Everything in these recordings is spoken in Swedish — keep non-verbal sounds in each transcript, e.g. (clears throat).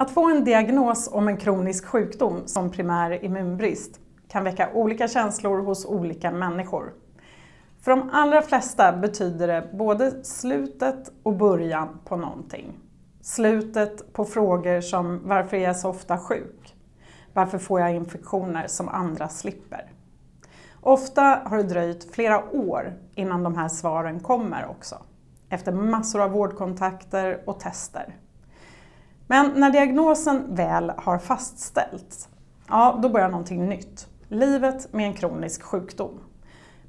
Att få en diagnos om en kronisk sjukdom som primär immunbrist kan väcka olika känslor hos olika människor. För de allra flesta betyder det både slutet och början på någonting. Slutet på frågor som varför är jag så ofta sjuk? Varför får jag infektioner som andra slipper? Ofta har det dröjt flera år innan de här svaren kommer också. Efter massor av vårdkontakter och tester. Men när diagnosen väl har fastställts, ja då börjar någonting nytt. Livet med en kronisk sjukdom.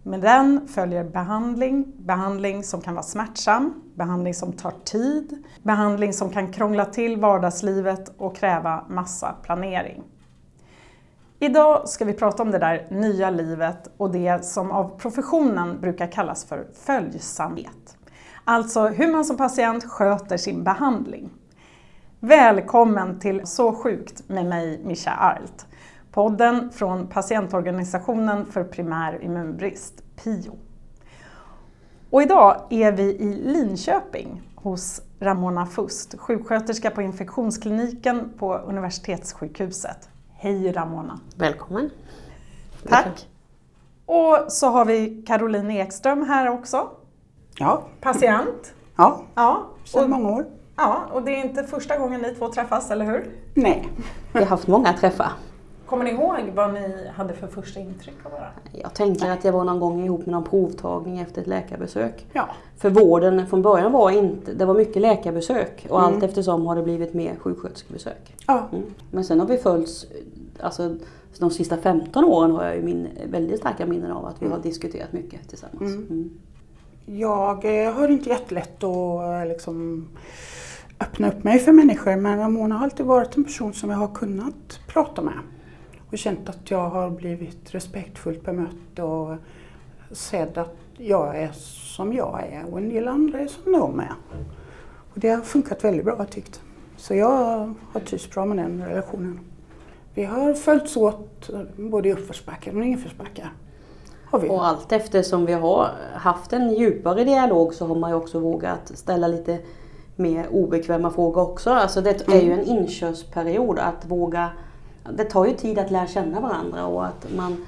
Med den följer behandling, behandling som kan vara smärtsam, behandling som tar tid, behandling som kan krångla till vardagslivet och kräva massa planering. Idag ska vi prata om det där nya livet och det som av professionen brukar kallas för följsamhet. Alltså hur man som patient sköter sin behandling. Välkommen till Så sjukt med mig, Mischa Arlt. Podden från patientorganisationen för primär immunbrist, PIO. Och idag är vi i Linköping hos Ramona Fust, sjuksköterska på infektionskliniken på Universitetssjukhuset. Hej Ramona! Välkommen! Tack! Och så har vi Caroline Ekström här också. Ja. Patient. Ja, Ja, sedan många år. Ja, och det är inte första gången ni två träffas, eller hur? Nej. Vi har haft många träffar. Kommer ni ihåg vad ni hade för första intryck av varandra? Jag tänker att jag var någon gång ihop med någon provtagning efter ett läkarbesök. Ja. För vården från början var inte, det var mycket läkarbesök och Mm. allt eftersom har det blivit mer sjuksköterskebesök. Ja. Mm. Men sen har vi följts, alltså de sista 15 åren har jag ju min, väldigt starka minnen av att vi har diskuterat mycket tillsammans. Mm. Mm. Jag eh, har inte jättelätt att eh, liksom, öppna upp mig för människor men Ramona har alltid varit en person som jag har kunnat prata med. Och känt att jag har blivit respektfullt bemött och sedd att jag är som jag är och en del andra är som de är. Och det har funkat väldigt bra har jag tyckt. Så jag har trivts bra med den relationen. Vi har följts åt både i uppförsbackar och nedförsbackar. Och allt eftersom vi har haft en djupare dialog så har man ju också vågat ställa lite mer obekväma frågor också. Alltså det är ju en inkörsperiod att våga det tar ju tid att lära känna varandra och att man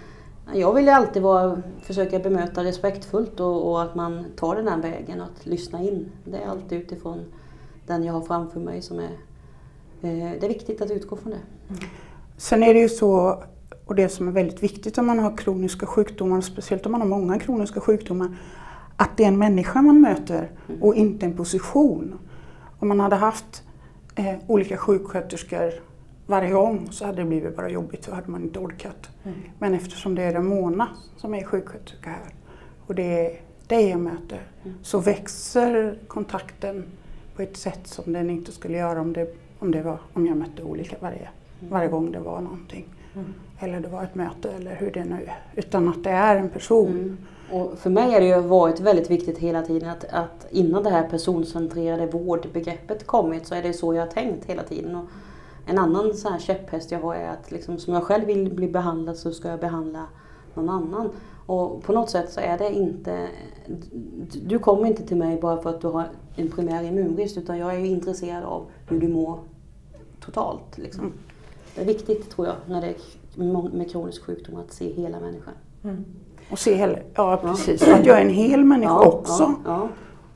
jag vill ju alltid vara, försöka bemöta respektfullt och, och att man tar den här vägen och att lyssna in. Det är alltid utifrån den jag har framför mig som är eh, Det är viktigt att utgå från det. Sen är det ju så, och det som är väldigt viktigt om man har kroniska sjukdomar, speciellt om man har många kroniska sjukdomar, att det är en människa man möter och inte en position. Om man hade haft eh, olika sjuksköterskor varje gång så hade det blivit bara jobbigt, så hade man inte orkat. Men eftersom det är Ramona som är sjuksköterska här och det är dig jag möter så växer kontakten på ett sätt som den inte skulle göra om, det, om, det var, om jag mötte olika varje, varje gång det var någonting. Eller det var ett möte eller hur det nu är. Utan att det är en person. Mm. Och för mig har det ju varit väldigt viktigt hela tiden att, att innan det här personcentrerade vårdbegreppet kommit så är det så jag har tänkt hela tiden. Och en annan så här käpphäst jag har är att liksom, som jag själv vill bli behandlad så ska jag behandla någon annan. Och på något sätt så är det inte... Du kommer inte till mig bara för att du har en primär immunbrist utan jag är intresserad av hur du mår totalt. Liksom. Det är viktigt tror jag när det är med kronisk sjukdom att se hela människan. Och se hela, ja precis, att jag är en hel människa också. Ja, ja.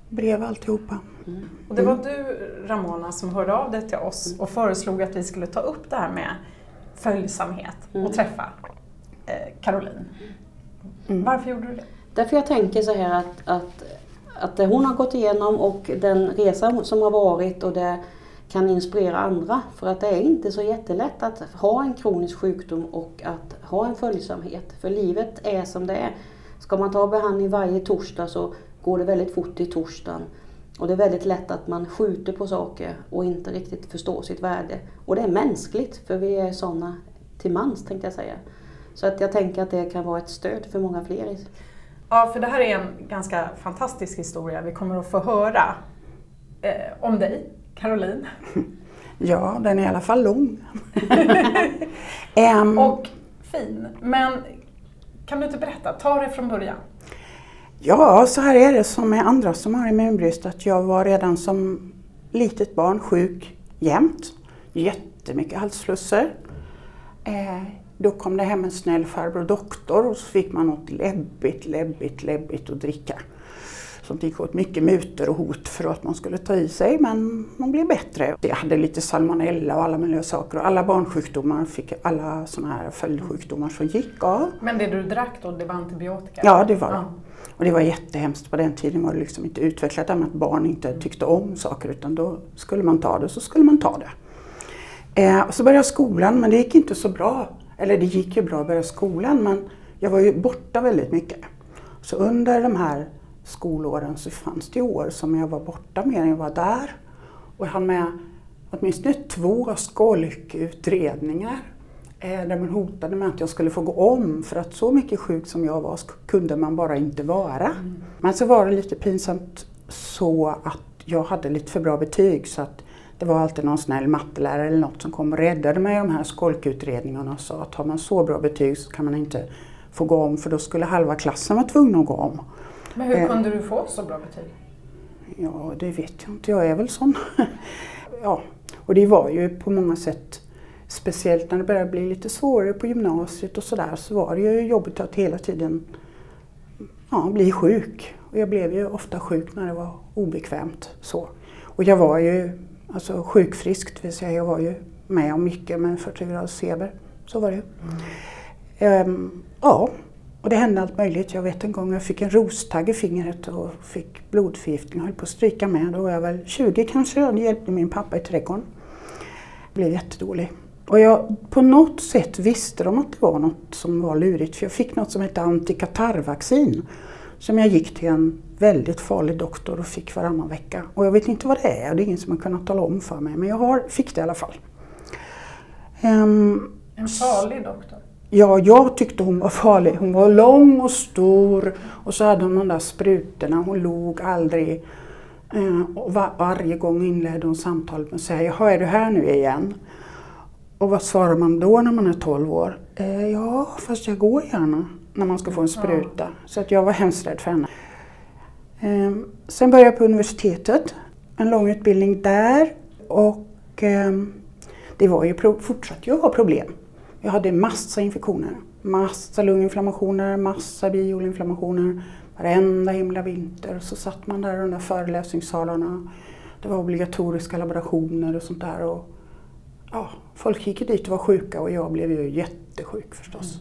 Bredvid alltihopa. Och det var du, Ramona, som hörde av dig till oss och föreslog att vi skulle ta upp det här med följsamhet och träffa eh, Caroline. Varför gjorde du det? Därför jag tänker så här att, att, att det hon har gått igenom och den resa som har varit och det kan inspirera andra. För att det är inte så jättelätt att ha en kronisk sjukdom och att ha en följsamhet. För livet är som det är. Ska man ta behandling varje torsdag så går det väldigt fort i torsdagen. Och det är väldigt lätt att man skjuter på saker och inte riktigt förstår sitt värde. Och det är mänskligt, för vi är sådana till mans tänkte jag säga. Så att jag tänker att det kan vara ett stöd för många fler. Ja, för det här är en ganska fantastisk historia. Vi kommer att få höra eh, om dig, Caroline. (laughs) Ja, den är i alla fall lång. (laughs) Em, Och fin. Men kan du inte berätta? Ta det från början. Ja, så här är det som med andra som har immunbrist. Att jag var redan som litet barn sjuk jämt. jättemycket halsflusser. Eh, då kom det hem en snäll farbror doktor och så fick man något läbbigt, läbbigt, läbbigt att dricka. Som gick åt mycket mutor och hot för att man skulle ta i sig men man blev bättre. Jag hade lite salmonella och alla möjliga saker och alla barnsjukdomar fick alla sådana här följdsjukdomar som gick av. Men det du drack då, det var antibiotika? Ja, det var det. Och det var jättehemskt. På den tiden var det liksom inte utvecklat att barn inte tyckte om saker utan då skulle man ta det så skulle man ta det. Eh, och så började jag skolan men det gick inte så bra. Eller det gick ju bra att börja skolan men jag var ju borta väldigt mycket. Så under de här skolåren så fanns det år som jag var borta mer än jag var där. Och jag hann med åtminstone två skolkutredningar eh, där man hotade med att jag skulle få gå om för att så mycket sjuk som jag var kunde man bara inte vara. Mm. Men så var det lite pinsamt så att jag hade lite för bra betyg så att det var alltid någon snäll mattelärare eller något som kom och räddade mig i de här skolkutredningarna och sa att har man så bra betyg så kan man inte få gå om för då skulle halva klassen vara tvungen att gå om. Men hur eh, kunde du få så bra betyg? Ja, det vet jag inte. Jag är väl sån. (laughs) ja, och det var ju på många sätt Speciellt när det började bli lite svårare på gymnasiet och sådär så var det ju jobbigt att hela tiden ja, bli sjuk. Och jag blev ju ofta sjuk när det var obekvämt. Så. Och jag var ju alltså sjukfrisk, det vill säga jag var ju med om mycket med 40 graders feber. Så var det ju. Mm. Um, ja, och det hände allt möjligt. Jag vet en gång jag fick en rostagg i fingret och fick blodförgiftning och höll på att stryka med. Då var jag väl 20 kanske och hjälpte min pappa i trädgården. Jag blev jättedålig. Och jag, på något sätt visste de att det var något som var lurigt för jag fick något som hette antikatarrvaccin som jag gick till en väldigt farlig doktor och fick varannan vecka. Och jag vet inte vad det är, det är ingen som har kunnat tala om för mig men jag har, fick det i alla fall. Um, en farlig doktor? Ja, jag tyckte hon var farlig. Hon var lång och stor och så hade hon de där sprutorna. Hon log aldrig. Ehm, och var, varje gång inledde hon samtalet med att säga, jaha är du här nu igen? Och vad svarar man då när man är 12 år? Eh, ja, fast jag går gärna när man ska få en spruta. Ja. Så att jag var hemskt rädd för henne. Eh, sen började jag på universitetet, en lång utbildning där. Och eh, det var ju, fortsatte ju att vara problem. Jag hade massa infektioner. Massa lunginflammationer, massa bioinflammationer. Varenda himla vinter så satt man där i de där föreläsningssalarna. Det var obligatoriska laborationer och sånt där. Och ja, folk gick dit och var sjuka och jag blev ju jättesjuk förstås.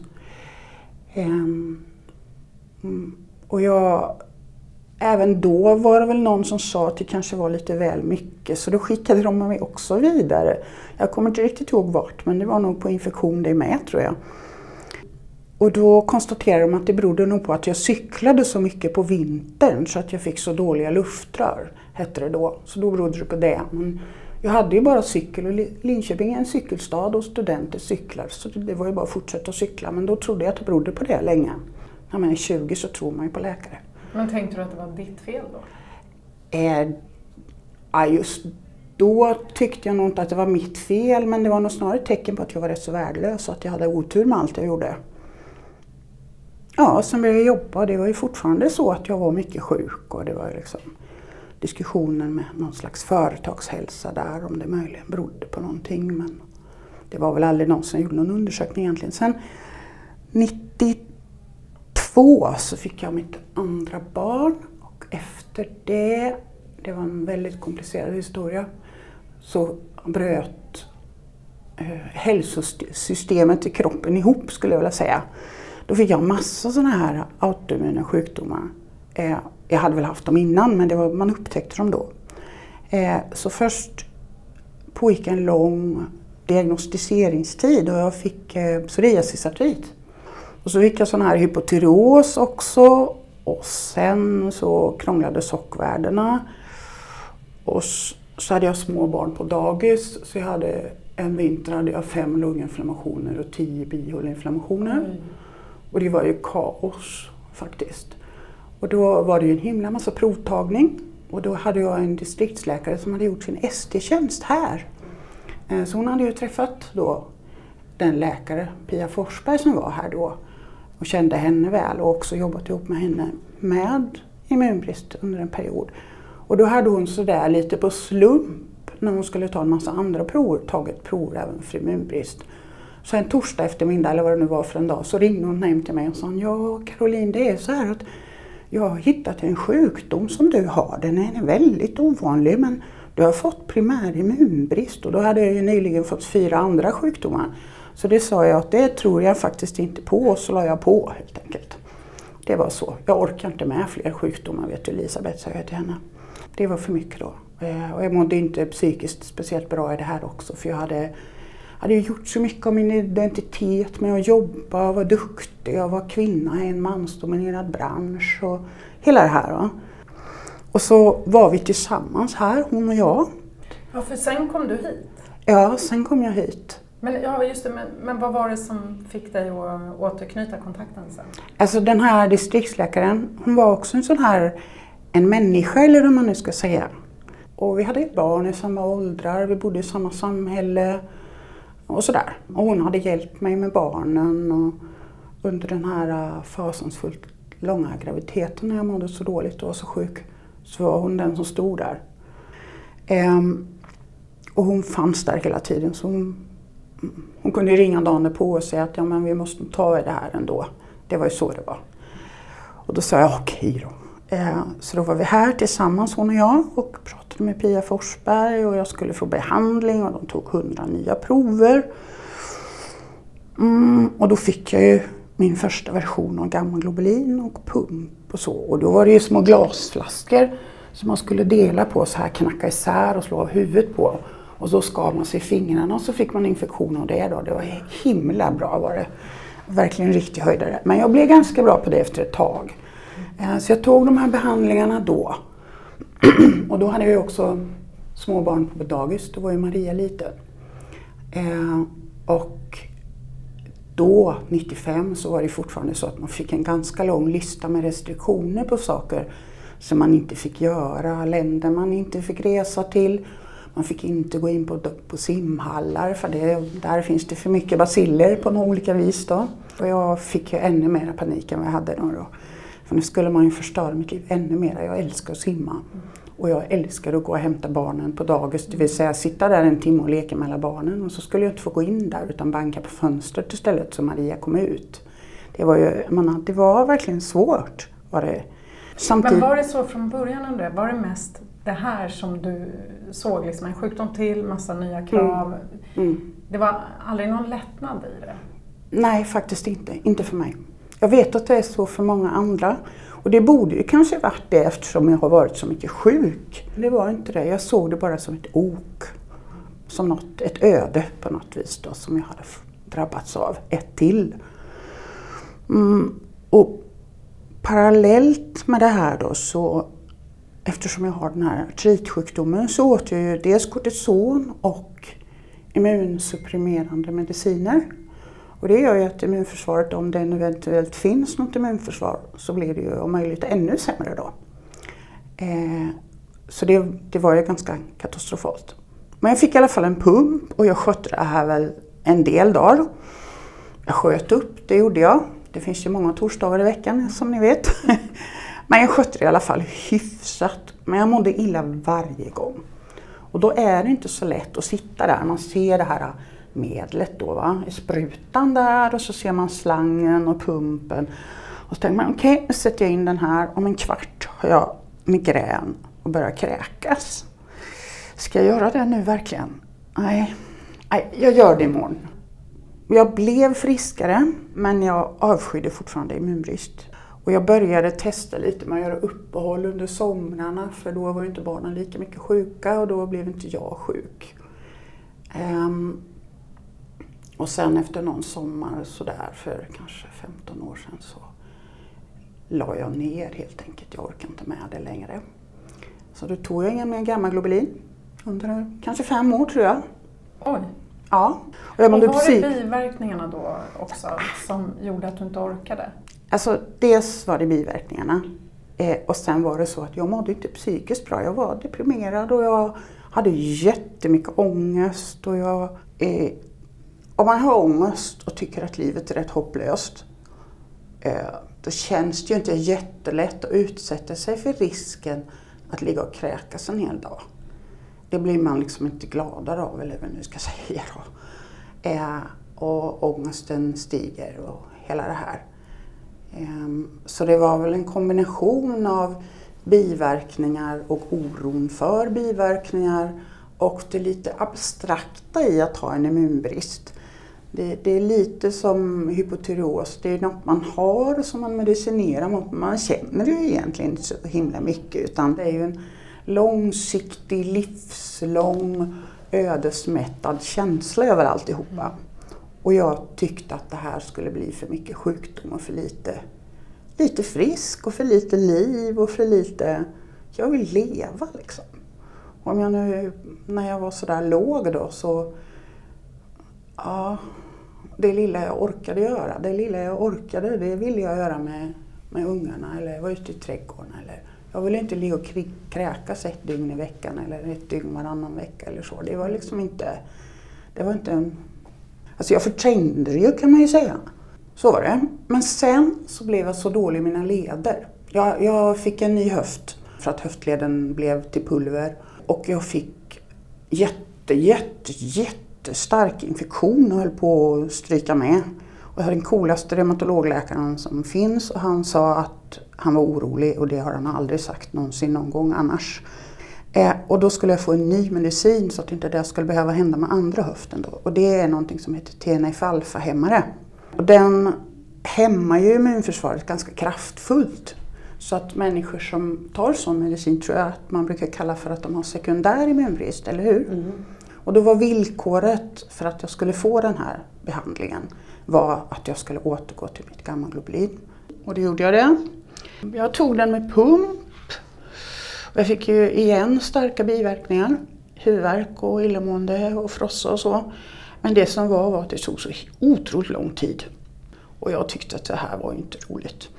Mm. Um, och jag, även då var det väl någon som sa att det kanske var lite väl mycket så då skickade de mig också vidare. Jag kommer inte riktigt ihåg vart men det var nog på infektion det med tror jag. Och då konstaterade de att det berodde nog på att jag cyklade så mycket på vintern så att jag fick så dåliga luftrör, hette det då. Så då berodde det på det. Men jag hade ju bara cykel och Linköping är en cykelstad och studenter cyklar så det var ju bara att fortsätta cykla. Men då trodde jag att det berodde på det länge. När man är 20 så tror man ju på läkare. Men tänkte du att det var ditt fel då? Eh, ja, just då tyckte jag nog inte att det var mitt fel men det var nog snarare ett tecken på att jag var rätt så värdelös och att jag hade otur med allt jag gjorde. Ja, sen började jag jobba och det var ju fortfarande så att jag var mycket sjuk och det var liksom diskussioner med någon slags företagshälsa där om det möjligen berodde på någonting. Men det var väl aldrig någon som gjorde någon undersökning egentligen. Sen Två så fick jag mitt andra barn och efter det, det var en väldigt komplicerad historia, så bröt eh, hälsosystemet i kroppen ihop skulle jag vilja säga. Då fick jag massa sådana här autoimmuna sjukdomar. Eh, jag hade väl haft dem innan men det var, man upptäckte dem då. Eh, så först pågick en lång diagnostiseringstid och jag fick eh, psoriasisartrit. Och så fick jag sån här hypotyreos också och sen så krånglade sockvärdena. Och så hade jag små barn på dagis så jag hade en vinter hade jag fem lunginflammationer och tio bihåleinflammationer. Mm. Och det var ju kaos faktiskt. Och då var det ju en himla massa provtagning och då hade jag en distriktsläkare som hade gjort sin ST-tjänst här. Eh, så hon hade ju träffat då den läkare, Pia Forsberg, som var här då och kände henne väl och också jobbat ihop med henne med immunbrist under en period. Och då hade hon sådär lite på slump när hon skulle ta en massa andra prover, tagit prover även för immunbrist. Så en torsdag eftermiddag eller vad det nu var för en dag så ringde hon hem till mig och sa ja Caroline det är så här att jag har hittat en sjukdom som du har. Den är väldigt ovanlig men du har fått primär immunbrist och då hade jag ju nyligen fått fyra andra sjukdomar. Så det sa jag att det tror jag faktiskt inte på så la jag på helt enkelt. Det var så. Jag orkar inte med fler sjukdomar vet du Elisabeth, sa jag till henne. Det var för mycket då. Eh, och jag mådde inte psykiskt speciellt bra i det här också för jag hade, hade gjort så mycket av min identitet med att jobba, vara duktig, jag var kvinna i en mansdominerad bransch och hela det här. Va? Och så var vi tillsammans här, hon och jag. Ja, för sen kom du hit. Ja, sen kom jag hit. Men, ja, just det, men, men vad var det som fick dig att återknyta kontakten sen? Alltså den här distriktsläkaren, hon var också en sån här, en människa eller hur man nu ska säga. Och vi hade ett barn i samma åldrar, vi bodde i samma samhälle och sådär. Och hon hade hjälpt mig med barnen och under den här äh, fasansfullt långa graviditeten när jag mådde så dåligt och var så sjuk så var hon den som stod där. Ehm, och hon fanns där hela tiden så hon, hon kunde ringa dagen på och säga att ja, men vi måste ta i det här ändå. Det var ju så det var. Och då sa jag okej då. Eh, så då var vi här tillsammans hon och jag och pratade med Pia Forsberg och jag skulle få behandling och de tog hundra nya prover. Mm, och då fick jag ju min första version av gammaglobulin och pump och så. Och då var det ju små glasflaskor som man skulle dela på så här, knacka isär och slå av huvudet på. Och så skar man sig i fingrarna och så fick man infektion av det då. Det var himla bra var det. Verkligen riktig höjdare. Men jag blev ganska bra på det efter ett tag. Eh, så jag tog de här behandlingarna då. (clears throat) och då hade jag också små barn på dagis. Då var ju Maria liten. Eh, och då, 95, så var det fortfarande så att man fick en ganska lång lista med restriktioner på saker som man inte fick göra, länder man inte fick resa till. Man fick inte gå in på, på simhallar för det, där finns det för mycket basiller på några olika vis. Då. Och jag fick ju ännu mer panik än vad jag hade då. då. För nu skulle man ju förstöra mitt liv ännu mer. Jag älskar att simma. Och jag älskar att gå och hämta barnen på dagis, det vill säga sitta där en timme och leka med alla barnen. Och så skulle jag inte få gå in där utan banka på fönstret istället så Maria kom ut. Det var, ju, man, det var verkligen svårt. Var det. Samtidigt... Men var det så från början André? Var det mest det här som du såg, liksom en sjukdom till, massa nya krav? Mm. Mm. Det var aldrig någon lättnad i det? Nej, faktiskt inte. Inte för mig. Jag vet att det är så för många andra. Och det borde ju kanske varit det eftersom jag har varit så mycket sjuk. Det var inte det. Jag såg det bara som ett ok. Som något, ett öde på något vis då, som jag hade drabbats av. Ett till. Mm, och parallellt med det här då så eftersom jag har den här artritsjukdomen så åt jag ju dels kortison och immunsupprimerande mediciner. Och det gör ju att immunförsvaret, om det eventuellt finns något immunförsvar, så blir det ju om möjligt ännu sämre då. Eh, så det, det var ju ganska katastrofalt. Men jag fick i alla fall en pump och jag skötte det här väl en del dagar. Jag sköt upp, det gjorde jag. Det finns ju många torsdagar i veckan som ni vet. (laughs) Men jag skötte det i alla fall hyfsat. Men jag mådde illa varje gång. Och då är det inte så lätt att sitta där. Man ser det här medlet då, va? sprutan där och så ser man slangen och pumpen. Och så tänker man okej, okay, nu sätter jag in den här. Om en kvart har jag migrän och börjar kräkas. Ska jag göra det nu verkligen? Nej, Nej jag gör det imorgon. Jag blev friskare men jag avskydde fortfarande immunbrist. Och jag började testa lite med att göra uppehåll under somrarna för då var ju inte barnen lika mycket sjuka och då blev inte jag sjuk. Um, och sen efter någon sommar sådär för kanske 15 år sedan så la jag ner helt enkelt. Jag orkar inte med det längre. Så då tog jag ingen mer gammaglobulin under kanske fem år tror jag. Oj! Ja. Och, jag och var det biverkningarna då också som gjorde att du inte orkade? Alltså dels var det biverkningarna. Eh, och sen var det så att jag mådde inte psykiskt bra. Jag var deprimerad och jag hade jättemycket ångest och jag eh, om man har ångest och tycker att livet är rätt hopplöst, eh, då känns det ju inte jättelätt att utsätta sig för risken att ligga och kräkas en hel dag. det blir man liksom inte gladare av, eller vad nu ska (laughs) säga då. Eh, och ångesten stiger och hela det här. Ehm, så det var väl en kombination av biverkningar och oron för biverkningar och det lite abstrakta i att ha en immunbrist. Det, det, är lite som hypotyreos, det är något man har som man medicinerar mot. men Man känner ju egentligen inte så himla mycket utan det är ju en långsiktig, livslång, ödesmättad känsla över alltihopa. Och jag tyckte att det här skulle bli för mycket sjukdom och för lite, lite frisk och för lite liv och för lite... Jag vill leva liksom. Om jag nu, när jag var sådär låg då så... Ja, det lilla jag orkade göra, det lilla jag orkade, det ville jag göra med, med ungarna eller vara ute i trädgården. Eller, jag ville inte ligga och kräkas ett dygn i veckan eller ett dygn varannan vecka eller så. Det var liksom inte... Det var inte en... Alltså jag förträngde det ju kan man ju säga. Så var det. Men sen så blev jag så dålig i mina leder. Jag, jag fick en ny höft för att höftleden blev till pulver. Och jag fick jätte, jätte, jättestark infektion och höll på att stryka med. Och jag hade den coolaste reumatologläkaren som finns och han sa att han var orolig och det har han aldrig sagt någonsin någon gång annars. Eh, och då skulle jag få en ny medicin så att inte det skulle behöva hända med andra höften då. Och det är någonting som heter TNF-alfa-hämmare. Och den hämmar ju immunförsvaret ganska kraftfullt. Så att människor som tar sån medicin tror jag att man brukar kalla för att de har sekundär immunbrist, eller hur? Mm. Och då var villkoret för att jag skulle få den här behandlingen var att jag skulle återgå till mitt gamla globulin. Och då gjorde jag det. Jag tog den med pump. Jag fick ju igen starka biverkningar. Huvudvärk och illamående och frossa och så. Men det som var var att det tog så otroligt lång tid. Och jag tyckte att det här var inte roligt.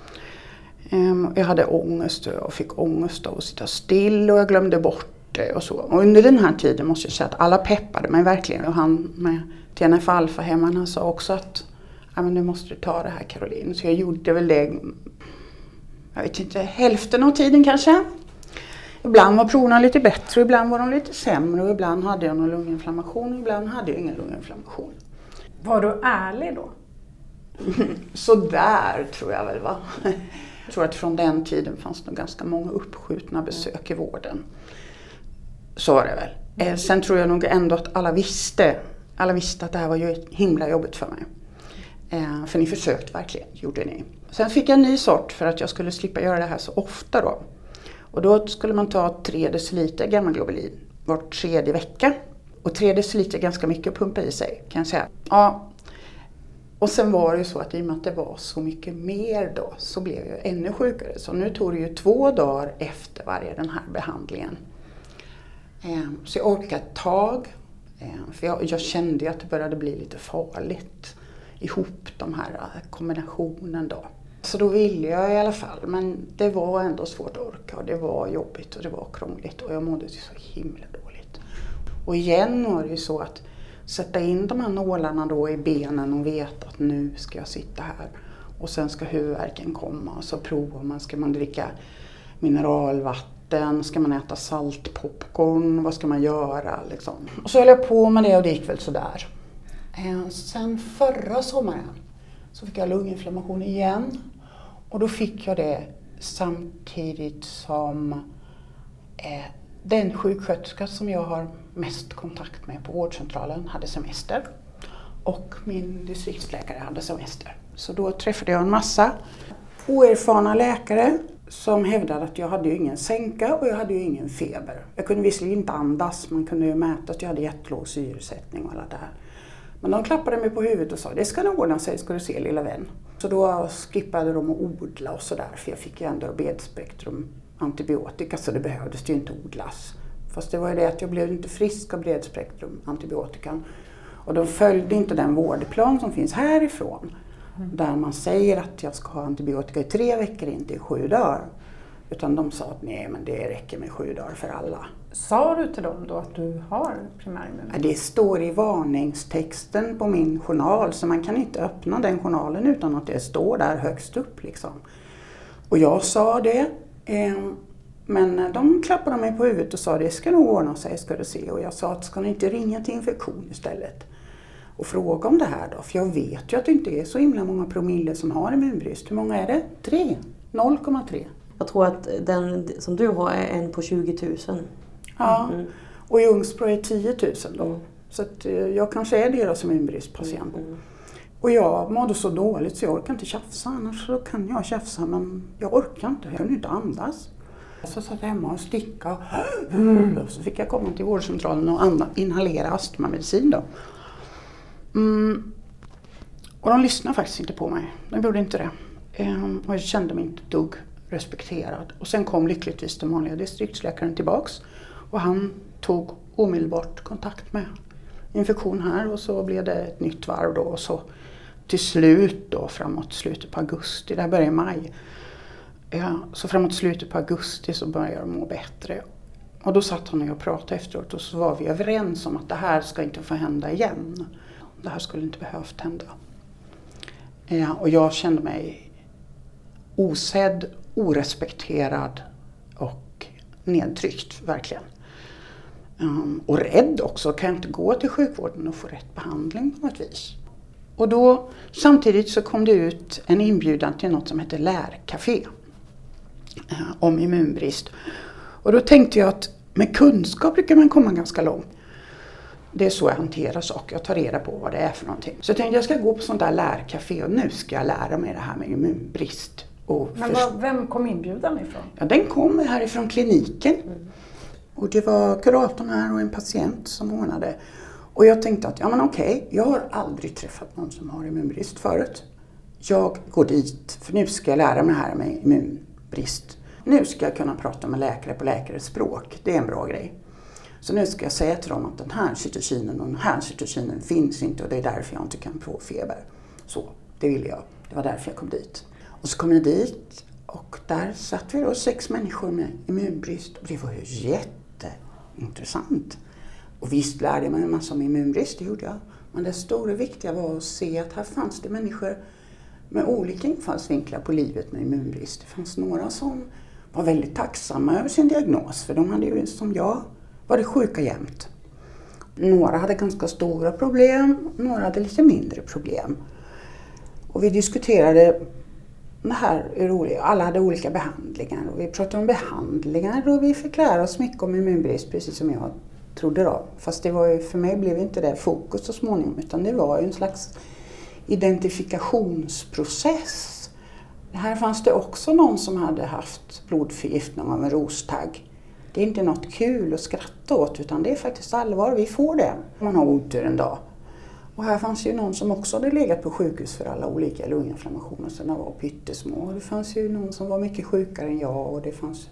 Ehm, jag hade ångest och jag fick ångest av att sitta still och jag glömde bort det och så. Och under den här tiden måste jag säga att alla peppade mig verkligen. Och han med TNF alfa-hemmarna sa också att ja, men nu måste du ta det här Caroline. Så jag gjorde väl det, jag vet inte, hälften av tiden kanske. Ibland var proverna lite bättre, ibland var de lite sämre och ibland hade jag någon lunginflammation och ibland hade jag ingen lunginflammation. Var du ärlig då? (laughs) Sådär tror jag väl va. Jag tror att från den tiden fanns det ganska många uppskjutna besök i vården. Så var det väl. Eh, sen tror jag nog ändå att alla visste, alla visste att det här var ju himla jobbigt för mig. Eh, för ni försökte verkligen, gjorde ni. Sen fick jag en ny sort för att jag skulle slippa göra det här så ofta då. Och då skulle man ta 3 deciliter gammaglobulin var tredje vecka. Och 3 deciliter är ganska mycket att pumpa i sig kan jag säga. Ja. Och sen var det ju så att i och med att det var så mycket mer då så blev jag ännu sjukare. Så nu tog det ju två dagar efter varje den här behandlingen. Ehm, så jag orkade ett tag. Ehm, för jag, jag kände ju att det började bli lite farligt ihop de här eh, kombinationen då. Så då ville jag i alla fall, men det var ändå svårt att orka och det var jobbigt och det var krångligt och jag mådde så himla dåligt. Och igen var det ju så att sätta in de här nålarna då i benen och veta att nu ska jag sitta här och sen ska huvudvärken komma och så provar man, ska man dricka mineralvatten, ska man äta saltpopcorn, vad ska man göra liksom. Och så höll jag på med det och det gick väl sådär. Eh, sen förra sommaren så fick jag lunginflammation igen. Och då fick jag det samtidigt som eh, den sjuksköterska som jag har mest kontakt med på vårdcentralen hade semester. Och min distriktsläkare hade semester. Så då träffade jag en massa oerfarna läkare som hävdade att jag hade ju ingen sänka och jag hade ju ingen feber. Jag kunde visserligen inte andas, man kunde ju mäta att jag hade jättelåg syresättning och allt det här. Men de klappade mig på huvudet och sa det ska nog ordna sig ska du se lilla vän. Så då skippade de att odla och sådär för jag fick ju ändå bredspektrum antibiotika så det behövdes ju inte odlas. Fast det var ju det att jag blev inte frisk av bredspektrum antibiotikan. Och de följde inte den vårdplan som finns härifrån. Mm. Där man säger att jag ska ha antibiotika i tre veckor, inte i sju dagar. Utan de sa att nej, men det räcker med sju dagar för alla. Sa du till dem då att du har primärimmunitet? Det står i varningstexten på min journal så man kan inte öppna den journalen utan att det står där högst upp. Liksom. Och jag sa det. Eh, Men de klappade mig på huvudet och sa det ska nog ordna sig ska du se. Och jag sa att ska ni inte ringa till infektion istället och fråga om det här då? För jag vet ju att det inte är så himla många promille som har immunbrist. Hur många är det? Tre? 0,3? Jag tror att den som du har är en på 20 000. Ja, Mm. och i Ljungsbro är det 10 000 då. Mm. Så eh, jag kanske är deras immunbristpatient. Mm. Och jag mådde så dåligt så jag orkar inte tjafsa. Annars så kan jag tjafsa men jag orkar inte. Jag kunde inte andas. Så satt jag hemma och sticka och så fick jag komma till vårdcentralen och inhalera astmamedicin då. Mm. Och de lyssnade faktiskt inte på mig. De gjorde inte det. Ehm, och jag kände mig inte dugg respekterad. Och sen kom lyckligtvis den vanliga distriktsläkaren tillbaks och han tog omedelbart kontakt med infektion här och så blev det ett nytt varv då och så till slut då framåt slutet på augusti, det här började i maj. Ja, så framåt slutet på augusti så började jag må bättre. Och då satt han och jag pratade efteråt och så var vi överens om att det här ska inte få hända igen. Det här skulle inte behövt hända. Ja, och jag kände mig osedd, orespekterad och nedtryckt verkligen. Um, och rädd också, kan jag inte gå till sjukvården och få rätt behandling på något vis? Och då samtidigt så kom det ut en inbjudan till något som heter lärcafé eh, om immunbrist. Och då tänkte jag att med kunskap brukar man komma ganska långt. Det är så jag hanterar saker, jag tar reda på vad det är för någonting. Så jag tänkte jag ska gå på sånt där lärcafé och nu ska jag lära mig det här med immunbrist. Men vad, vem kom inbjudan ifrån? Ja, den kom härifrån kliniken. Och det var kuratorn här och en patient som ordnade. Och jag tänkte att, ja men okej, jag har aldrig träffat någon som har immunbrist förut. Jag går dit, för nu ska jag lära mig det här med immunbrist. Nu ska jag kunna prata med läkare på läkares språk. Det är en bra grej. Så nu ska jag säga till dem att den här cytokinen och den här cytokinen finns inte och det är därför jag inte kan få feber. Så, det ville jag. Det var därför jag kom dit. Och så kom jag dit och där satt vi då sex människor med immunbrist och det var ju intressant. Och visst lärde jag mig en massa om immunbrist, det gjorde jag. Men det stora viktiga var att se att här fanns det människor med olika infallsvinklar på livet med immunbrist. Det fanns några som var väldigt tacksamma över sin diagnos för de hade ju som jag varit sjuka jämt. Några hade ganska stora problem, några hade lite mindre problem. Och vi diskuterade det här är roligt. Alla hade olika behandlingar och vi pratade om behandlingar och vi fick lära oss mycket om immunbrist precis som jag trodde då. Fast det var ju, för mig blev inte det fokus så småningom utan det var ju en slags identifikationsprocess. Här fanns det också någon som hade haft blodförgiftning av en rostagg. Det är inte något kul att skratta åt utan det är faktiskt allvar, vi får det om man har otur en dag. Och här fanns ju någon som också hade legat på sjukhus för alla olika lunginflammationer sedan de var pyttesmå. Det fanns ju någon som var mycket sjukare än jag och det fanns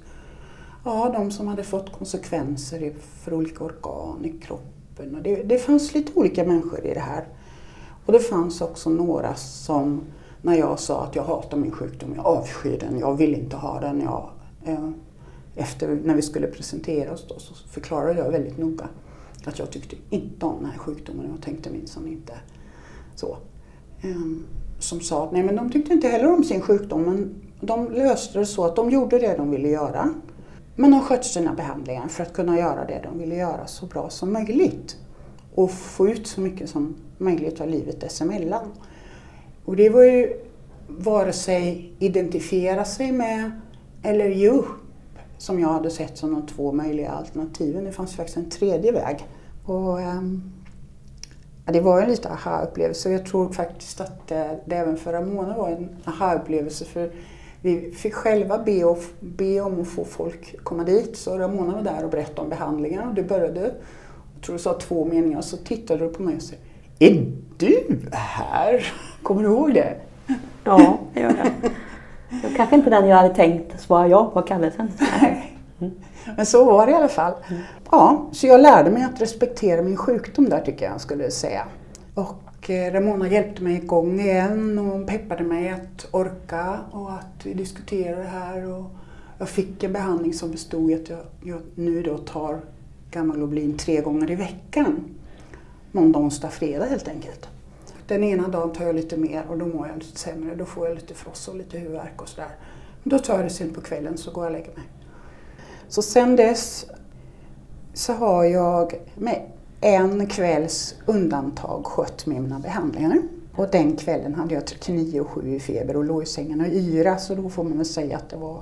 ja, de som hade fått konsekvenser för olika organ i kroppen. Och det, det fanns lite olika människor i det här. Och det fanns också några som, när jag sa att jag hatar min sjukdom, jag avskyr den, jag vill inte ha den. Jag, eh, efter, när vi skulle presentera oss då, så förklarade jag väldigt noga att jag tyckte inte om den här sjukdomen. Jag tänkte minsann inte så. Ehm, som sa att nej, men de tyckte inte heller om sin sjukdom men de löste det så att de gjorde det de ville göra. Men de skötte sina behandlingar för att kunna göra det de ville göra så bra som möjligt. Och få ut så mycket som möjligt av livet dessemellan. Och det var ju vare sig identifiera sig med eller ge upp som jag hade sett som de två möjliga alternativen. Det fanns faktiskt en tredje väg. Och, ehm, ja, det var en lite aha-upplevelse och jag tror faktiskt att det, det även förra månaden var en aha-upplevelse för vi fick själva be, och, be om att få folk komma dit. Så Ramona var där och berättade om behandlingen och det började, jag tror du sa två meningar, och så tittade du på mig och sa Är du här? (laughs) Kommer du ihåg det? Ja, det gör jag. Kanske inte den jag hade tänkt svara ja på kallelsen. Nej. (laughs) Men så var det i alla fall. Ja, så jag lärde mig att respektera min sjukdom där tycker jag skulle säga. Och eh, Ramona hjälpte mig igång igen och hon peppade mig att orka och att vi diskuterade det här. Och jag fick en behandling som bestod i att jag, jag nu då tar gammaglobulin tre gånger i veckan. Måndag, onsdag, fredag helt enkelt. Den ena dagen tar jag lite mer och då mår jag lite sämre. Då får jag lite frossa och lite huvudvärk och sådär. Men Då tar jag det sen på kvällen så går jag och lägger mig. Så sen dess så har jag med en kvälls undantag skött mina behandlingar. Och den kvällen hade jag 39,7 i feber och låg i sängen och yra så då får man väl säga att det var...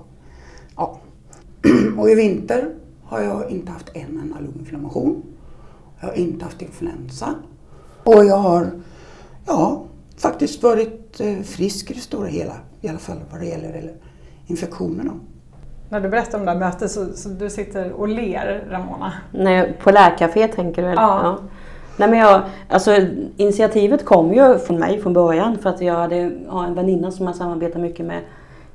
Ja. (clears throat) Och i vinter har jag inte haft en enda lunginflammation. Jag har inte haft influensa. Och jag har ja, faktiskt varit eh, frisk i det stora hela. I alla fall vad det gäller infektionerna. När du berättar om det här mötet så, så du sitter och ler, Ramona. Nej, på lärcafé tänker du? Eller? Ja. ja. Nej, men jag, alltså, initiativet kom ju från mig från början för att jag hade har en väninna som jag samarbetar mycket med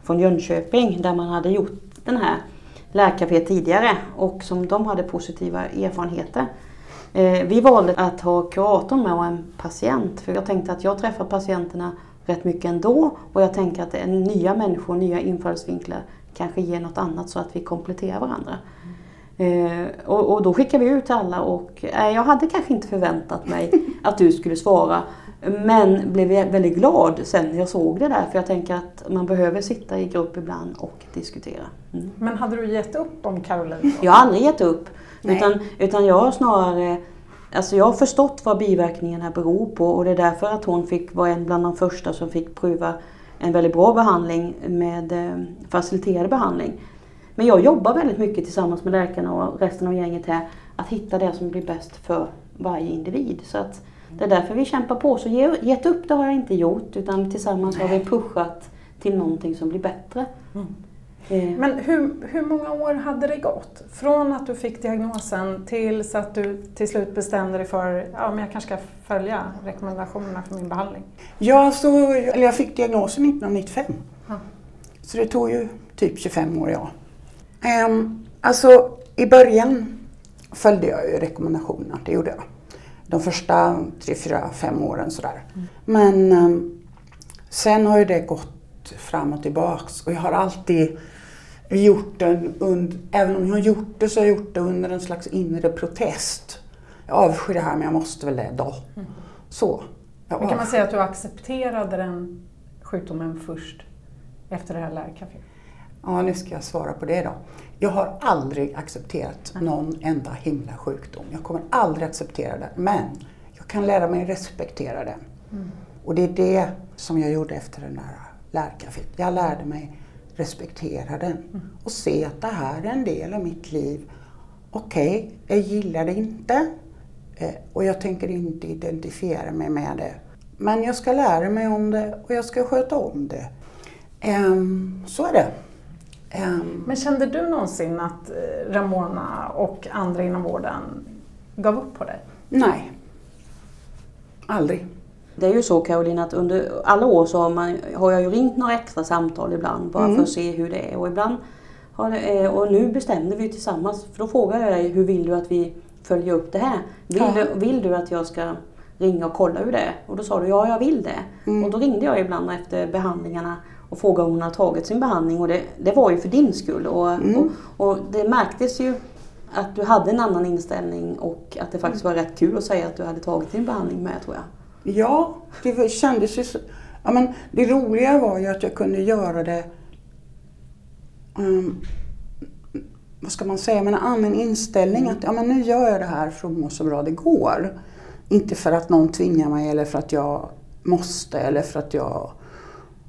från Jönköping där man hade gjort den här lärcafé tidigare och som de hade positiva erfarenheter. Eh, vi valde att ha kuratorn med och en patient för jag tänkte att jag träffar patienterna rätt mycket ändå och jag tänker att det är nya människor, nya infallsvinklar kanske ger något annat så att vi kompletterar varandra. Eh, och, och, då skickade vi ut till alla och eh, jag hade kanske inte förväntat mig (laughs) att du skulle svara. Men blev väldigt glad sen jag såg det där för jag tänker att man behöver sitta i grupp ibland och diskutera. Mm. Men hade du gett upp om Caroline? Jag har aldrig gett upp. Utan, utan jag har snarare Alltså jag har förstått vad biverkningarna beror på och det är därför att hon fick vara en bland de första som fick pröva en väldigt bra behandling med eh, faciliterad behandling. Men jag jobbar väldigt mycket tillsammans med läkarna och resten av gänget här att hitta det som blir bäst för varje individ. Så att det är därför vi kämpar på. Så ge, gett upp det har jag inte gjort utan tillsammans har vi pushat till någonting som blir bättre. Mm. Eh. Men hur, hur många år hade det gått? Från att du fick diagnosen tills att du till slut bestämde dig för ja, men jag kanske ska följa rekommendationerna för min behandling? Ja, så, eller jag fick diagnosen 1995. Ja. Så det tog ju typ 25 år, ja. Um, alltså i början följde jag ju rekommendationerna, det gjorde jag. De första tre, fyra, fem åren sådär. Mm. Men um, sen har ju det gått fram och tillbaks och jag har alltid gjort den, und, även om jag har gjort det så har jag gjort det under en slags inre protest. Jag avskyr det här men jag måste väl det då. Mm. Så. Men kan man säga att du accepterade den sjukdomen först efter det här lärcaféet? Ja, nu ska jag svara på det då. Jag har aldrig accepterat någon enda himla sjukdom. Jag kommer aldrig acceptera den. Men jag kan lära mig respektera den. Mm. Och det är det som jag gjorde efter den där lärcaféet. Jag lärde mig respektera den och se att det här är en del av mitt liv. Okej, okay, jag gillar det inte eh, och jag tänker inte identifiera mig med det. Men jag ska lära mig om det och jag ska sköta om det. Um, så är det. Um, Men kände du någonsin att eh, Ramona och andra inom vården gav upp på dig? Nej. Aldrig. Det är ju så Caroline att under alla år så har, man, har jag ju ringt några extra samtal ibland bara mm. för att se hur det är. Och, ibland har det, eh, och nu bestämde vi tillsammans, för då frågade jag dig hur vill du att vi följer upp det här? Vill, ja. du, vill du att jag ska ringa och kolla hur det är? Och då sa du ja, jag vill det. Mm. Och då ringde jag ibland efter behandlingarna och frågade om hon har tagit sin behandling och det, det var ju för din skull. Och, mm. och, och, det märktes ju att du hade en annan inställning och att det faktiskt var rätt kul att säga att du hade tagit din behandling med tror jag. Ja, det kändes ju så. Ja, men det roliga var ju att jag kunde göra det um, vad ska man säga, med en annan inställning. Mm. Att ja, men nu gör jag det här för att må så bra det går. Inte för att någon tvingar mig eller för att jag måste eller för att jag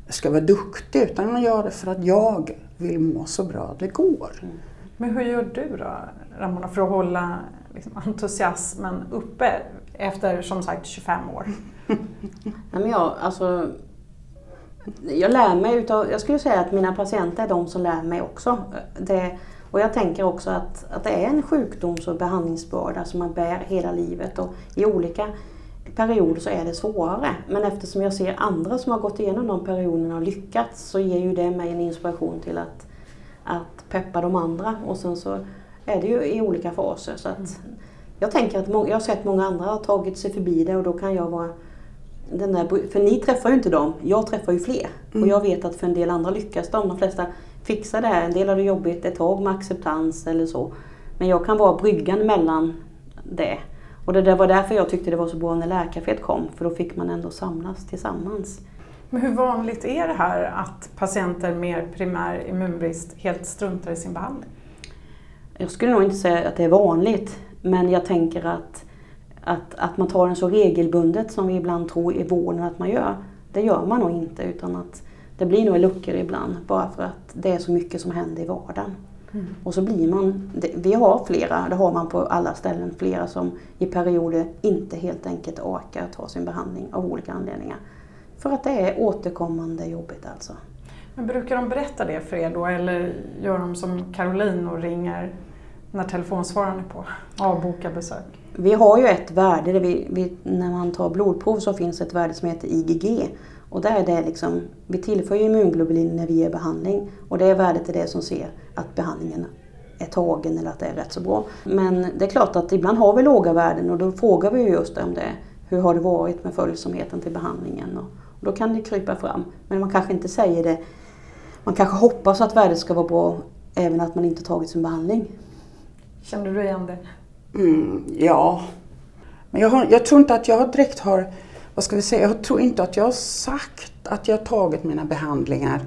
ska vara duktig. Utan jag gör det för att jag vill må så bra det går. Mm. Men hur gör du då, Ramona, för att hålla liksom, entusiasmen uppe efter som sagt 25 år? (laughs) Nej, men jag, alltså, jag lär mig utav, jag skulle säga att mina patienter är de som lär mig också. Det, och jag tänker också att, att det är en sjukdoms och behandlingsbörda som man bär hela livet och i olika perioder så är det svårare. Men eftersom jag ser andra som har gått igenom de perioderna och lyckats så ger ju det mig en inspiration till att, att peppa de andra. Och sen så är det ju i olika faser. Så att, mm. Jag tänker att jag har sett många andra ha tagit sig förbi det och då kan jag vara den där, för ni träffar ju inte dem, jag träffar ju fler. Mm. Och jag vet att för en del andra lyckas de. De flesta fixar det här. En del har det jobbigt ett tag med acceptans eller så. Men jag kan vara bryggan mellan det. Och det var därför jag tyckte det var så bra när lärcaféet kom. För då fick man ändå samlas tillsammans. Men hur vanligt är det här att patienter med primär immunbrist helt struntar i sin behandling? jag skulle nog inte säga att det är vanligt, men jag tänker att, att, att man tar den så regelbundet som vi ibland tror i vården att man gör, det gör man nog inte utan att det blir nog luckor ibland bara för att det är så mycket som händer i vardagen. Mm. Och så blir man, vi har flera, det har man på alla ställen, flera som i perioder inte helt enkelt orkar ta sin behandling av olika anledningar. För att det är återkommande jobbigt alltså. Men brukar de berätta det för er då eller gör de som Caroline och ringer när telefonsvararen är på? Avboka besök? Vi har ju ett värde, vi, vi, när man tar blodprov så finns ett värde som heter IgG. Och där är det liksom, vi tillför ju immunglobulin när vi ger behandling och det värdet är det som ser att behandlingen är tagen eller att det är rätt så bra. Men det är klart att ibland har vi låga värden och då frågar vi just om det. Hur har det varit med följsamheten till behandlingen? Och, och då kan det krypa fram. Men man kanske inte säger det. Man kanske hoppas att värdet ska vara bra även att man inte tagit sin behandling. Känner du igen det? Mm, ja. Men jag, har, jag tror inte att jag direkt har vad ska vi säga, jag tror inte att jag har sagt att jag har tagit mina behandlingar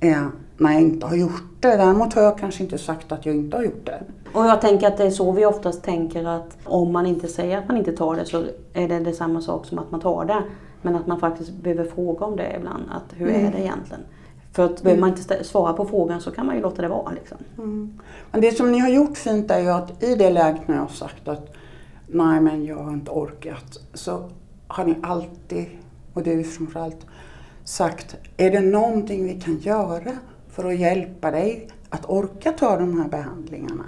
eh, när jag inte har gjort det. Däremot har jag kanske inte sagt att jag inte har gjort det. Och jag tänker att det är så vi oftast tänker att om man inte säger att man inte tar det så är det, det samma sak som att man tar det. Men att man faktiskt behöver fråga om det ibland. Att hur mm. är det egentligen? För att behöver man inte svara på frågan så kan man ju låta det vara. Liksom. Mm. Men det som ni har gjort fint är ju att i det läget när jag har sagt att nej men jag har inte orkat. Så har ni alltid, och du framförallt, sagt är det någonting vi kan göra för att hjälpa dig att orka ta de här behandlingarna?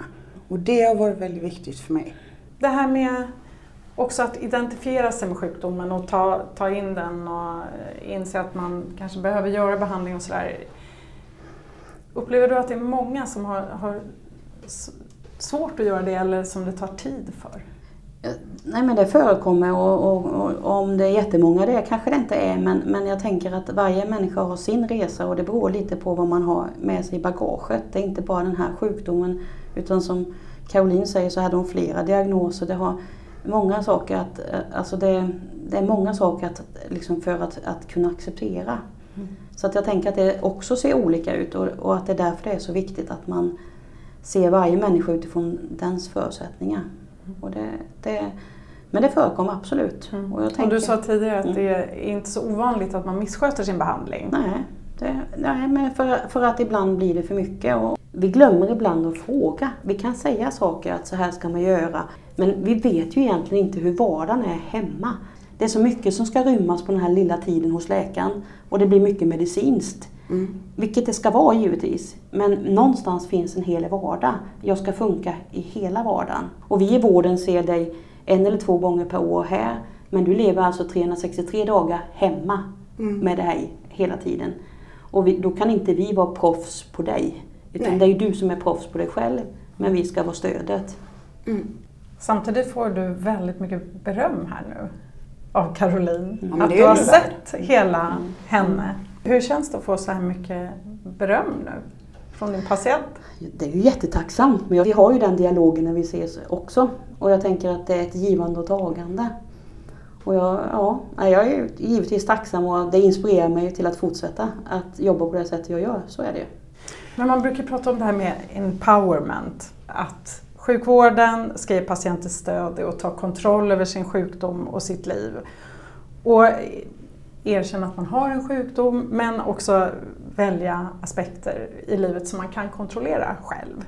Och det har varit väldigt viktigt för mig. Det här med också att identifiera sig med sjukdomen och ta, ta in den och eh, inse att man kanske behöver göra behandling och sådär. Upplever du att det är många som har, har svårt att göra det eller som det tar tid för? Nej men det förekommer och, och, och, om det är jättemånga det kanske det inte är men, men jag tänker att varje människa har sin resa och det beror lite på vad man har med sig i bagaget. Det är inte bara den här sjukdomen utan som Caroline säger så hade hon flera diagnoser. Det har många saker att, alltså det, det är många saker att, liksom för att, att kunna acceptera. Mm. Så att jag tänker att det också ser olika ut och, och att det är därför det är så viktigt att man ser varje människa utifrån dens förutsättningar. Och det, det, men det förekommer absolut. Mm. Och, tänker, och du sa tidigare att mm. det är inte så ovanligt att man missköter sin behandling. Nej, det, nej men för, för att ibland blir det för mycket. Och vi glömmer ibland att fråga. Vi kan säga saker att så här ska man göra. Men vi vet ju egentligen inte hur vardagen är hemma. Det är så mycket som ska rymmas på den här lilla tiden hos läkaren. Och det blir mycket medicinskt. Mm. Vilket det ska vara givetvis. Men någonstans finns en hel vardag. Jag ska funka i hela vardagen. Och vi i vården ser dig en eller två gånger per år här. Men du lever alltså 363 dagar hemma mm. med dig hela tiden. Och vi, då kan inte vi vara proffs på dig. Utan Nej. det är ju du som är proffs på dig själv. Men vi ska vara stödet. Mm. Samtidigt får du väldigt mycket beröm här nu av Caroline. Mm. Att du har sett hela mm. henne. Hur känns det att få så här mycket beröm nu från din patient? Det är ju jättetacksamt, men vi har ju den dialogen när vi ses också. Och jag tänker att det är ett givande och tagande. Och jag, ja, jag är givetvis tacksam och det inspirerar mig till att fortsätta att jobba på det sättet jag gör. Så är det Men man brukar prata om det här med empowerment. Att sjukvården ska ge patienter stöd och ta kontroll över sin sjukdom och sitt liv. Och erkänna att man har en sjukdom men också välja aspekter i livet som man kan kontrollera själv.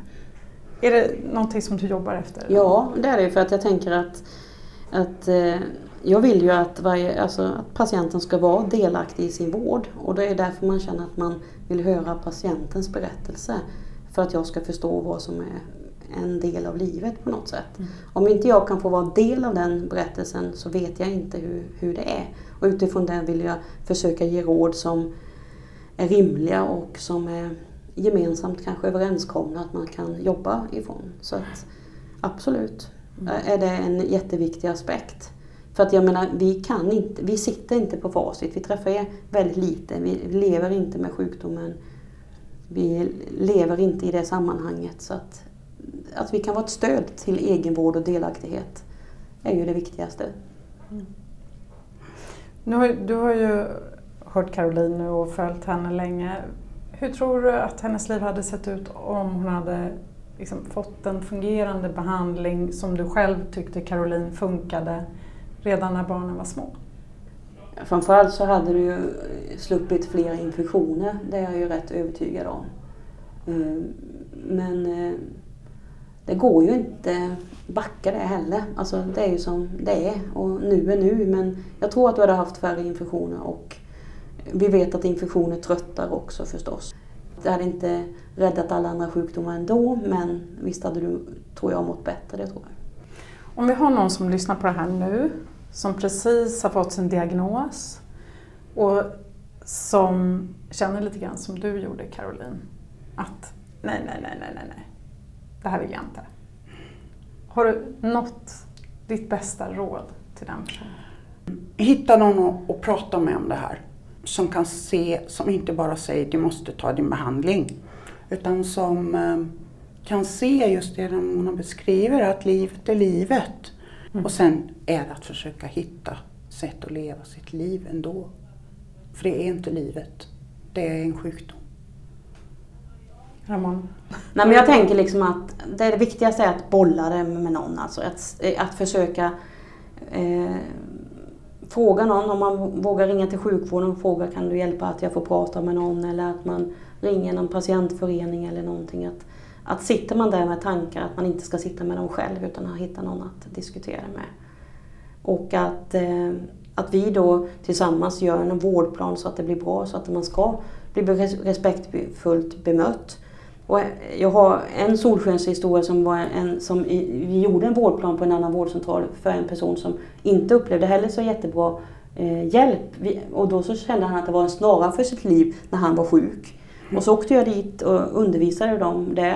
Är det någonting som du jobbar efter? Ja, det är det för att jag tänker att, att eh, jag vill ju att, varje, alltså, att patienten ska vara delaktig i sin vård och det är därför man känner att man vill höra patientens berättelse för att jag ska förstå vad som är en del av livet på något sätt. Mm. Om inte jag kan få vara del av den berättelsen så vet jag inte hur, hur det är. Och utifrån det vill jag försöka ge råd som är rimliga och som är gemensamt kanske överenskomna att man kan jobba ifrån. Så att, absolut mm. är det en jätteviktig aspekt. För att jag menar, vi, kan inte, vi sitter inte på facit. Vi träffar väldigt lite. Vi lever inte med sjukdomen. Vi lever inte i det sammanhanget. Så att, att vi kan vara ett stöd till egenvård och delaktighet är ju det viktigaste. Mm. Nu har, du har ju hört Caroline och följt henne länge. Hur tror du att hennes liv hade sett ut om hon hade liksom fått en fungerande behandling som du själv tyckte Caroline funkade redan när barnen var små? Framförallt så hade du ju sluppit flera infektioner, det är jag ju rätt övertygad om. Eh, men eh, det går ju inte backa det heller. Alltså det är ju som det är och nu är nu. Men jag tror att du hade haft färre infektioner och vi vet att infektioner tröttar också förstås. Det hade inte räddat alla andra sjukdomar ändå men visst hade du, tror jag, mått bättre, det tror jag. Om vi har någon som lyssnar på det här nu, som precis har fått sin diagnos och som känner lite grann som du gjorde Caroline, att nej, nej, nej, nej, nej, nej, det här vill jag inte. Har du nått ditt bästa råd till den personen? Hitta någon att prata med om det här. Som kan se, som inte bara säger du måste ta din behandling. Utan som eh, kan se just det hon beskriver, att livet är livet. Mm. Och sen är det att försöka hitta sätt att leva sitt liv ändå. För det är inte livet, det är en sjukdom. Ramon? Nej, men jag tänker liksom att det, det viktigaste är att bolla det med någon. Alltså att, att försöka eh, fråga någon om man vågar ringa till sjukvården och fråga kan du hjälpa att jag får prata med någon eller att man ringer någon patientförening eller någonting. Att, att sitter man där med tankar att man inte ska sitta med dem själv utan att hitta någon att diskutera med. Och att, eh, att vi då tillsammans gör en vårdplan så att det blir bra så att man ska bli respektfullt bemött. Och eh, jag har en solskenshistoria som var en som vi gjorde en vårdplan på en annan vårdcentral för en person som inte upplevde heller så jättebra eh, hjälp. Vi, och då så kände han att det var en snara för sitt liv när han var sjuk. Och så åkte jag dit och undervisade dem det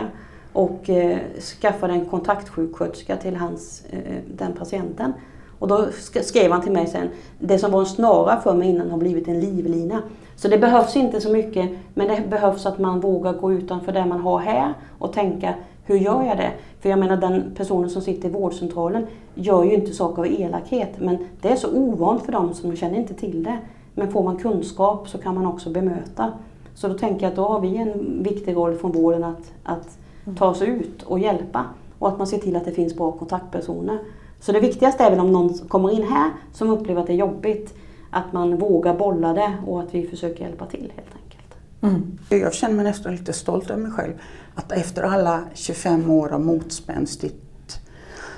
och eh, skaffade en kontaktsjuksköterska till hans, eh, den patienten. Och då skrev han till mig sen, det som var en snara för mig innan har blivit en livlina. Så det behövs inte så mycket, men det behövs att man vågar gå utanför det man har här och tänka, hur gör jag det? För jag menar den personen som sitter i vårdcentralen gör ju inte saker av elakhet, men det är så ovant för dem som känner inte till det. Men får man kunskap så kan man också bemöta. Så då tänker jag att då har vi en viktig roll från vården att, att ta oss ut och hjälpa. Och att man ser till att det finns bra kontaktpersoner. Så det viktigaste är väl om någon kommer in här som upplever att det är jobbigt, att man vågar bolla det och att vi försöker hjälpa till helt enkelt. Mm. Jag känner mig nästan lite stolt över mig själv. Att efter alla 25 år av motspänstigt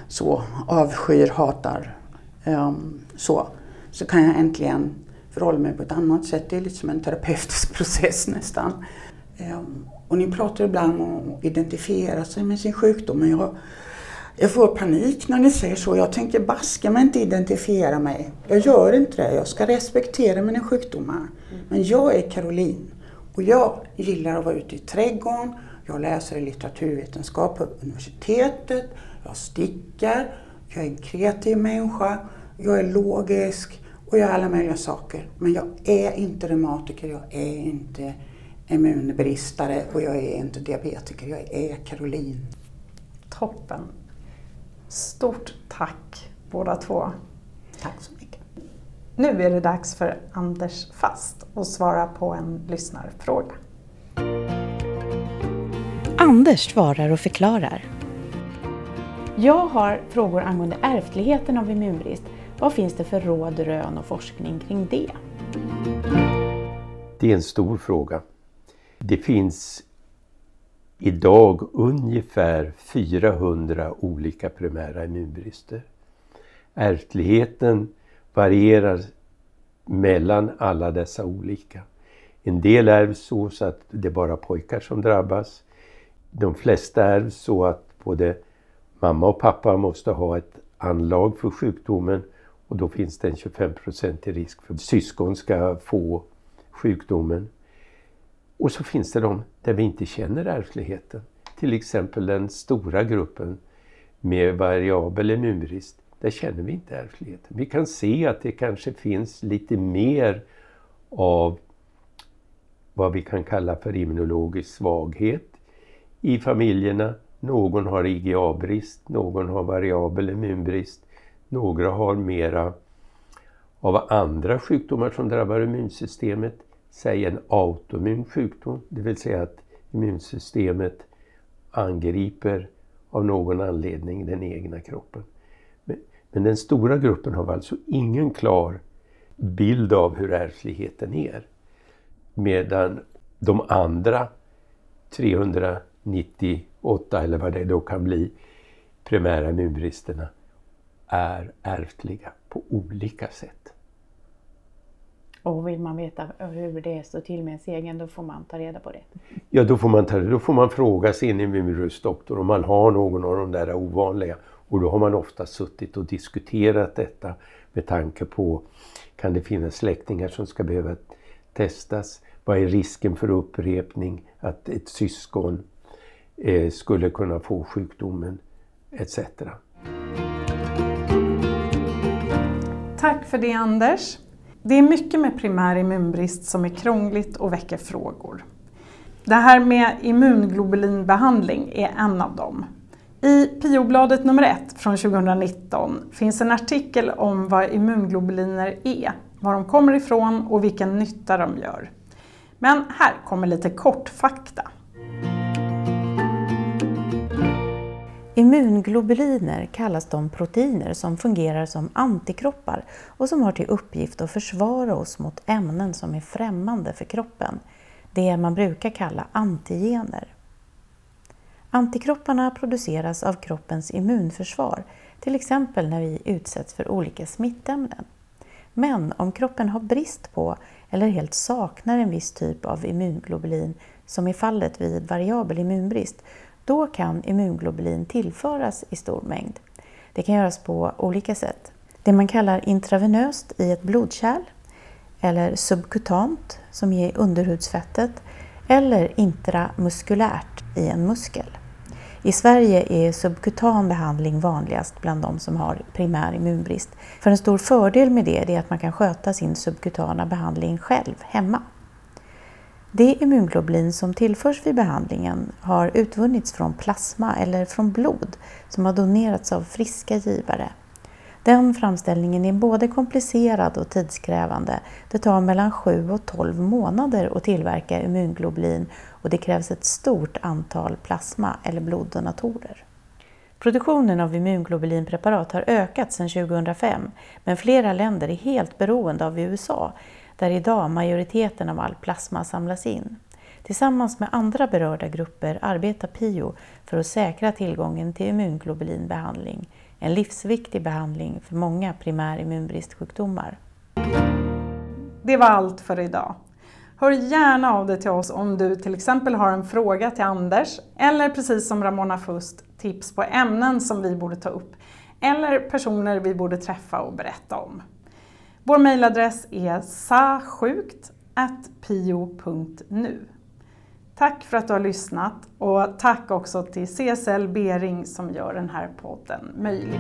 så avskyr, hatar, um, så, så kan jag äntligen förhåller mig på ett annat sätt. Det är lite som en terapeutisk process nästan. Ehm, och ni pratar ibland om att identifiera sig med sin sjukdom. Men jag, jag får panik när ni säger så. Jag tänker baska mig inte identifiera mig. Jag gör inte det. Jag ska respektera mina sjukdomar. Men jag är Caroline och jag gillar att vara ute i trädgården. Jag läser litteraturvetenskap på universitetet. Jag stickar. Jag är en kreativ människa. Jag är logisk och jag är alla möjliga saker. Men jag är inte reumatiker. Jag är inte immunbristare och jag är inte diabetiker. Jag är Caroline. Toppen. Stort tack båda två. Tack så mycket. Nu är det dags för Anders Fast att svara på en lyssnarfråga. Anders svarar och förklarar. Jag har frågor angående ärftligheten av immunbrist. Vad finns det för råd, rön och forskning kring det? Det är en stor fråga. Det finns idag ungefär 400 olika primära immunbrister. Ärftligheten varierar mellan alla dessa olika. En del ärvs så, så att det är bara pojkar som drabbas. De flesta ärvs så att både mamma och pappa måste ha ett anlag för sjukdomen och då finns det en 25 i risk för att syskon ska få sjukdomen. Och så finns det de där vi inte känner ärftligheten. Till exempel den stora gruppen med variabel immunbrist. Där känner vi inte ärftligheten. Vi kan se att det kanske finns lite mer av vad vi kan kalla för immunologisk svaghet i familjerna. Någon har IgA-brist, någon har variabel immunbrist, några har mera av andra sjukdomar som drabbar immunsystemet säg en autoimmun sjukdom, det vill säga att immunsystemet angriper av någon anledning den egna kroppen. Men, den stora gruppen har alltså ingen klar bild av hur ärftligheten är. Medan de andra 398 eller vad det då kan bli primära immunbristerna är ärftliga på olika sätt. Och vill man veta hur det står till med ens egen, då får man ta reda på det? Ja, då får man, ta, då får man fråga sin immunbristdoktor om man har någon av de där ovanliga. Och då har man ofta suttit och diskuterat detta med tanke på, kan det finnas släktingar som ska behöva testas? Vad är risken för upprepning? Att ett syskon eh, skulle kunna få sjukdomen etc. Tack för det Anders. Det är mycket med primär immunbrist som är krångligt och väcker frågor. Det här med immunglobulinbehandling är en av dem. I PIO-bladet nummer 1 från 2019 finns en artikel om vad immunglobuliner är, var de kommer ifrån och vilken nytta de gör. Men här kommer lite kortfakta. Immunglobuliner kallas de proteiner som fungerar som antikroppar och som har till uppgift att försvara oss mot ämnen som är främmande för kroppen. Det man brukar kalla antigener. Antikropparna produceras av kroppens immunförsvar, till exempel när vi utsätts för olika smittämnen. Men om kroppen har brist på eller helt saknar en viss typ av immunglobulin, som i fallet vid variabel immunbrist, då kan immunglobulin tillföras i stor mängd. Det kan göras på olika sätt. Det man kallar intravenöst i ett blodkärl, eller subkutant som är underhudsfettet, eller intramuskulärt i en muskel. I Sverige är subkutan behandling vanligast bland de som har primär immunbrist. För en stor fördel med det är att man kan sköta sin subkutana behandling själv hemma. Det immunglobulin som tillförs vid behandlingen har utvunnits från plasma eller från blod som har donerats av friska givare. Den framställningen är både komplicerad och tidskrävande. Det tar mellan 7 och 12 månader att tillverka immunglobulin och det krävs ett stort antal plasma eller bloddonatorer. Produktionen av immunglobulinpreparat har ökat sedan 2005 men flera länder är helt beroende av USA där idag majoriteten av all plasma samlas in. Tillsammans med andra berörda grupper arbetar PIO för att säkra tillgången till immunglobulinbehandling, en livsviktig behandling för många primär immunbristsjukdomar. Det var allt för idag. Hör gärna av dig till oss om du till exempel har en fråga till Anders eller precis som Ramona Fust tips på ämnen som vi borde ta upp eller personer vi borde träffa och berätta om. Vår mejladress är sasjukt.pio.nu. Tack för att du har lyssnat och tack också till CSL Bering som gör den här podden möjlig.